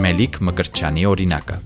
Մելիք Մկրտչյանի օրինակը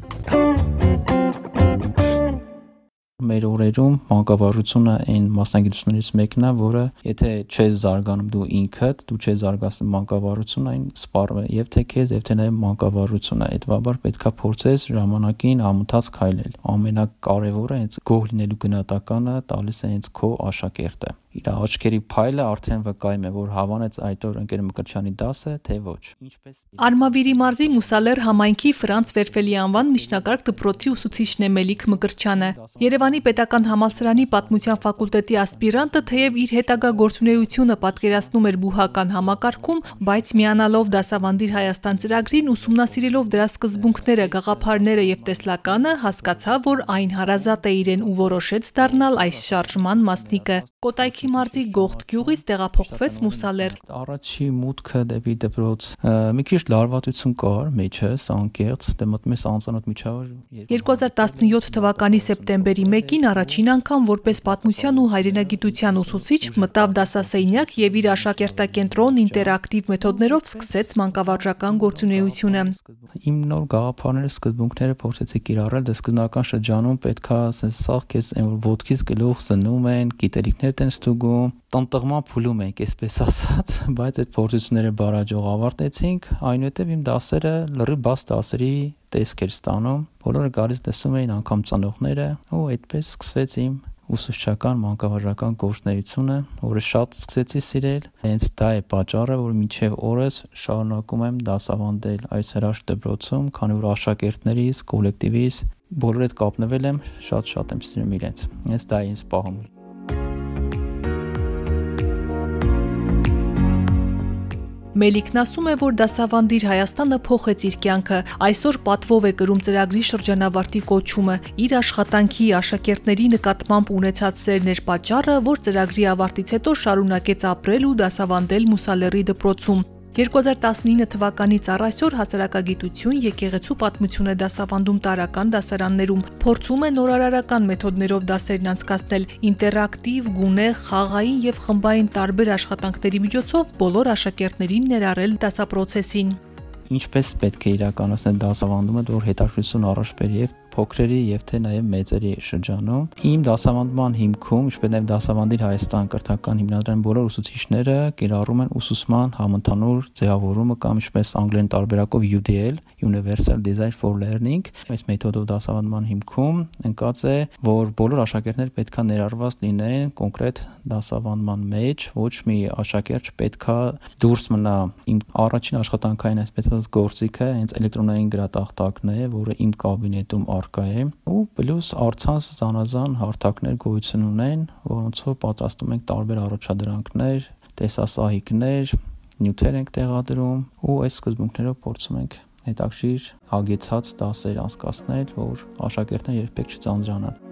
մեր օրերում մանկավարությունը այն մասնագիտություններից մեկն է, որը եթե չես զարգանում դու ինքդ, դու չես զարգացնում մանկավարությունը, այն սպառվում է եւ թե քեզ, եւ թե նաեւ մանկավարությունը։ Այդվաբար պետքա փորձես ժամանակին ամոթած քայլել։ Ամենակարևորը հենց գոհ լինելու գնահատականը տալիս է հենց քո աշակերտը իր աչքերի փայլը արդեն վկայում է, որ հավանեց այդ օր ընկեր Մկրտչյանի դասը, թե ոչ։ Ինչպես Արմավիրի մարզի Մուսալեր համայնքի Ֆրանց Վերֆելի անվան միջնակարգ դպրոցի ուսուցիչն է Մելիք Մկրտչյանը։ Երևանի Պետական համալսարանի պատմության ֆակուլտետի ասպիրանտը թեև իր հետագա գործունեությունը պատկերացնում էր բուհական համակարգում, բայց միանալով դասավանդիր Հայաստան ծրագրին ուսումնասիրելով դրա սկզբունքները, գաղափարները եւ տեսլականը, հասկացավ, որ այն հարազատ է իրեն ու որոշեց դառնալ այս շարժման մասնիկը։ Կոտայքի մարզի Գողթ գյուղից տեղափոխվեց Մուսալեր։ Առաջի մուտքը դեպի դպրոց մի քիչ լարվածություն կար մեջս, անկեղծ, դե մտմես անծանոթ միջավայր։ 2017 թվականի սեպտեմբերի 1-ին առաջին անգամ որպես պատմության ու հայրենագիտության ուսուցիչ մտավ դասասենյակ եւ իր աշակերտակենտրոն ինտերակտիվ մեթոդներով սկսեց մանկավարժական գործունեությունը։ Իմ նոր գաղափարները, սկզբունքները փորձեցի կիրառել, դե սկզբնական շրջանում պետքա ասես սաղ քեզ այն որ ոդկից գլուխ զնում են, գիտելիքներ են ստուգում, տնտղման փուլում ենք, այսպես ասած, բայց այդ փորձությունները բարաջող ավարտեցինք, այնուհետև իմ դասերը լրի բաց դասերի տեսք էր ստանում, բոլորը գալիս տեսում էին անգամ ծանոթները, ու այդպես սկսվեց իմ ուսուցչական մանկավարժական գործունեությունը, որը շատ սկսեցի սիրել։ Հենց դա է պատճառը, որ մինչև օրս շարունակում եմ դասավանդել այս հրաշք դպրոցում, քանի որ աշակերտներիս, կոլեկտիվիս բոլոր հետ կապնվել եմ, շատ-շատ եմ սիրում իրենց։ Հենց դա է ինձ պահում։ Մելիքն ասում է, որ դասավանդիր Հայաստանը փոխեց իր կյանքը։ Այսօր պատվով է կրում ծրագրի շրջանավարտի կոչումը։ Իր աշխատանքի աշակերտների նկատմամբ ունեցած սերն էր պատճառը, որ ծրագրի ավարտից հետո շարունակեց ապրել ու դասավանդել Մուսալերի դպրոցում։ 2019 թվականից առ այսօր հասարակագիտություն, եկեղեցու պատմություն է դասավանդում տարական դասարաններում, փորձում է նորարարական մեթոդներով դասերն անցկացնել, ինտերակտիվ, գունեղ, խաղային եւ խմբային տարբեր աշխատանքների միջոցով բոլոր աշակերտներին ներառել դասապրոցեսին ինչպես պետք է իրականացնել դասավանդումը, որ հետաքրքրություն առաջ բերի եւ փոքրերի եւ թե նաեւ մեծերի շրջանում։ Իմ դասավանդման հիմքում, ինչպես նաեւ դասավանդիր Հայաստան կրթական հիմնադրամի բոլոր ուսուցիչները կիրառում են ուսուցման համընդհանուր ձևավորումը կամ ինչպես անգլերեն տարբերակով UDL, Universal Design for Learning։ Այս մեթոդով դասավանդման հիմքում ընկած է, որ բոլոր աշակերտները պետքա ներառված լինեն կոնկրետ դասավանդման մեջ, ոչ մի աշակերտ չպետքա դուրս մնա։ Իմ առաջին աշխատանքային այսպես ասած գործիքը հենց էլեկտրոնային գրատախտակն է, որը իմ կաբինետում առկա է ու պլյուս արցանց զանազան հարթակներ գոյություն ունեն, որոնցով պատրաստում ենք տարբեր առաջադրանքներ, տեսասահիկներ, նյութեր ենք տեղադրում ու այս սկզբունքներով փորձում ենք հետաքրիր հագեցած դասեր անցկացնել, որ աշակերտները երբեք չծանձրանան։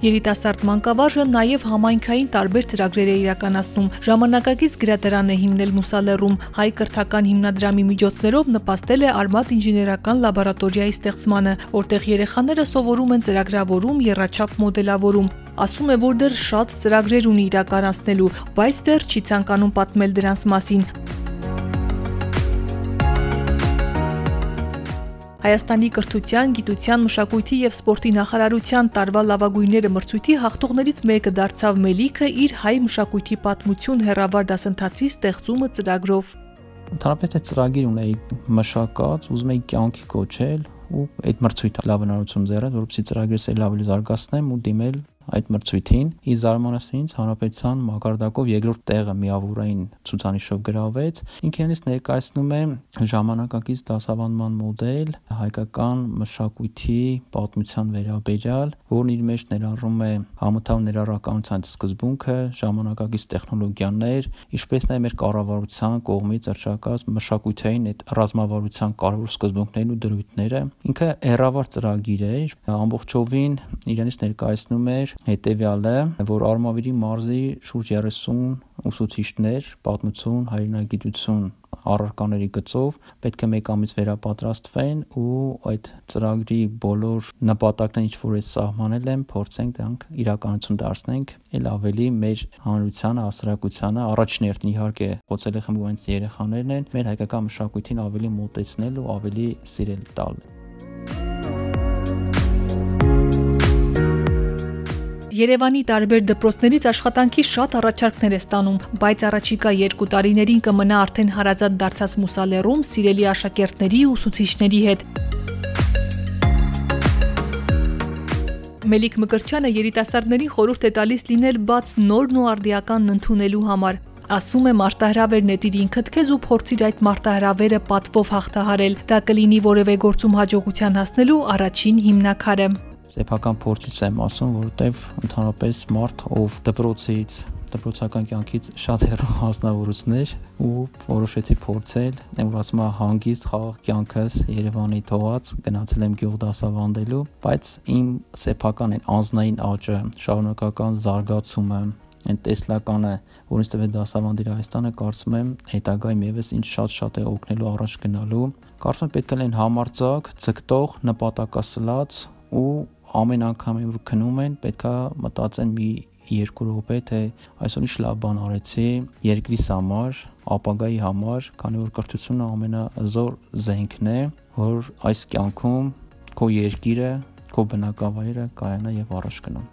Երիտասարդ մանկավարժը նաև համայնքային տարբեր ծրագրեր է իրականացնում։ Ժամանակակից գրադարան է հիմնել Մուսալերում, հայ կրթական հիմնադրամի միջոցներով նպաստել է Արմատ ինժեներական լաբորատորիայի ստեղծմանը, որտեղ երեխաները սովորում են ծրագրավորում, երաչափ մոդելավորում։ Ասում է, որ դեռ շատ ծրագրեր ունի իրականացնելու, բայց դեռ չի ցանկանում պատմել դրանց մասին, Հայաստանի կրթության, գիտության, մշակույթի եւ սպորտի նախարարության տարվա լավագույնները մրցույթի հաղթողներից մեկը դարձավ Մելիքը իր հայ մշակույթի պատմություն հերավար դասընթացի ստեղծումը ծրագրով։ Ընդհանրապես այդ ծրագիր ունեի մշակած, ուզում էի կյանքի կոչել ու այդ մրցույթը լավ հնարավորություն ձեռել, որովհետեւ ծրագիրս էլ ավելի զարգացնեմ ու դիմել այդ մրցույթին։ Ի զարմանաս ինձ հանրապետության մակարդակով երկրորդ տեղը միավորային ցուցանիշով գրավեց։ Ինքնից ներկայացնում է ժամանակակից դասավանդման մոդել հայկական մշակույթի պատմության վերաբերյալ, որն իր մեջ ներառում է համընդհանուր ներառականության սկզբունքը, ժամանակակից տեխնոլոգիաներ, ինչպես նաև մեր կառավարության կողմից արշակած մշակութային այդ ռազմավարության կարևոր սկզբունքներն ու դրույթները։ Ինքը հերավար ծրագիր է, ամբողջովին իրենից ներկայացնում էր հետևյալը, որ Արմավիրի մարզի շուրջ 30 ուսուցիչներ պատմություն, հայրենագիտություն առարկաների գծով պետք է 1 ամիս վերապատրաստվեն ու այդ ծրագրի բոլոր նպատակներն ինչ որ է սահմանել են փորձենք դրանք իրականություն դարձնենք ել ավելի մեր հանրությանը հասարակությանը առաջներտն իհարկե խոցելի խմբու այնց երեխաներն են մեր հայկական մշակույթին ավելի մոտեցնել ու ավելի սիրել տալ Երևանի տարբեր դպրոցներից աշխատանքի շատ առաջարկներ է ստանում, բայց առաջիկա երկու տարիներին կմնա արդեն հարազատ դարձած Մուսալերում սիրելի աշակերտների ու ուսուցիչների հետ։ Մելիք Մկրչյանը երիտասարդներին խորհուրդ է տալիս լինել բաց նորն ու արդիականն ընդունելու համար։ Ասում է մարտահրավեր նետիր ինքդ քեզ ու փորձիր այդ մարտահրավերը պատվով հաղթահարել։ Դա կլինի որևէ գործում հաջողության հասնելու առաջին հիմնակարը սեփական փորձից եմ ասում, որովհետև ընդհանրապես մարդ, ով դպրոցից դպրոցական կյանքից շատ հեռու հասնավորություններ ու որոշեցի փորձել, եմ ասում հանգիստ խաղաղ կյանքս Երևանի թողած գնացել եմ գյուղ դասավանդելու, բայց իմ սեփական այն անznային աճը, շարունակական զարգացումը, այն տեսլականը, որ ինձ տվել դասավանդիր Հայաստանը, կարծում եմ հետագայում եւս ինձ շատ-շատ է օգնելու առաջ գնալու։ Կարծում եմ պետք է լինեն համարձակ, ցկտող, նպատակասլաց ու ամեն անգամ որ քնում են, պետքա մտածեն մի երկու րոպե թե այսօր ինչ լավ բան արեցի երկրիս համար, ապագայի համար, քանի որ կրթությունը ամենազոր զենքն է, որ այս կյանքում քո երկիրը, քո բնակավայրը կայանա եւ առաջ գնա։